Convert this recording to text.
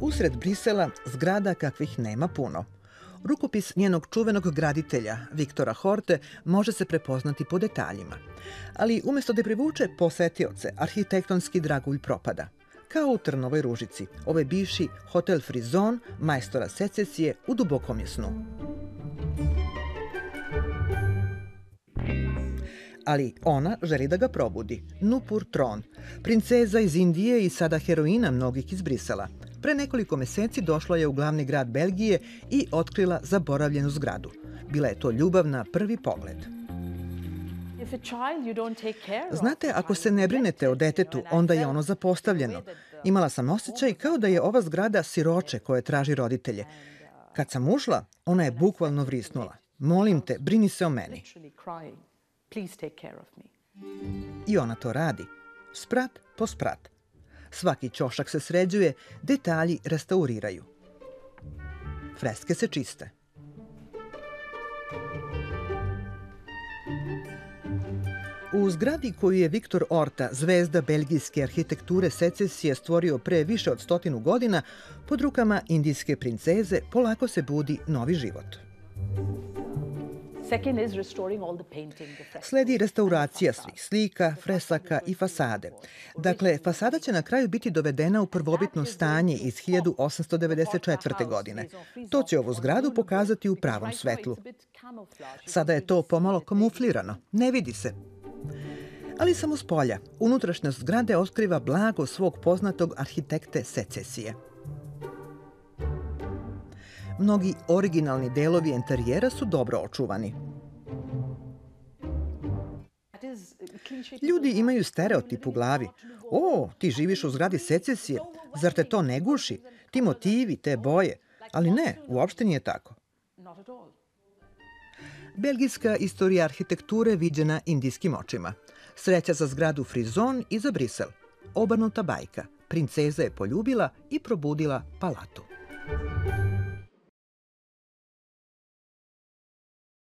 Usred Brisela zgrada kakvih nema puno. Rukopis njenog čuvenog graditelja, Viktora Horte, može se prepoznati po detaljima. Ali umesto da privuče posetioce, arhitektonski dragulj propada. Kao u Trnovoj ružici, ovaj bivši hotel Frizon, majstora secesije, u dubokom je snu. ali ona želi da ga probudi. Nupur Tron, princeza iz Indije i sada heroina mnogih iz Brisela. Pre nekoliko meseci došla je u glavni grad Belgije i otkrila zaboravljenu zgradu. Bila je to ljubav na prvi pogled. Znate, ako se ne brinete o detetu, onda je ono zapostavljeno. Imala sam osjećaj kao da je ova zgrada siroče koje traži roditelje. Kad sam ušla, ona je bukvalno vrisnula. Molim te, brini se o meni. I ona to radi. Sprat po sprat. Svaki ćošak se sređuje, detalji restauriraju. Freske se čiste. U zgradi koju je Viktor Orta, zvezda belgijske arhitekture secesije, stvorio pre više od stotinu godina, pod rukama indijske princeze polako se budi novi život. Sledi restauracija svih slika, fresaka i fasade. Dakle, fasada će na kraju biti dovedena u prvobitno stanje iz 1894. godine. To će ovu zgradu pokazati u pravom svetlu. Sada je to pomalo kamuflirano, ne vidi se. Ali samo s polja, unutrašnjost zgrade otkriva blago svog poznatog arhitekte secesije. Mnogi originalni delovi interijera su dobro očuvani. Ljudi imaju stereotip u glavi. O, ti živiš u zgradi secesije, zar te to ne guši? Ti motivi, te boje. Ali ne, uopšte nije tako. Belgijska istorija arhitekture viđena indijskim očima. Sreća za zgradu Frizon i za Brisel. Obrnuta bajka. Princeza je poljubila i probudila palatu.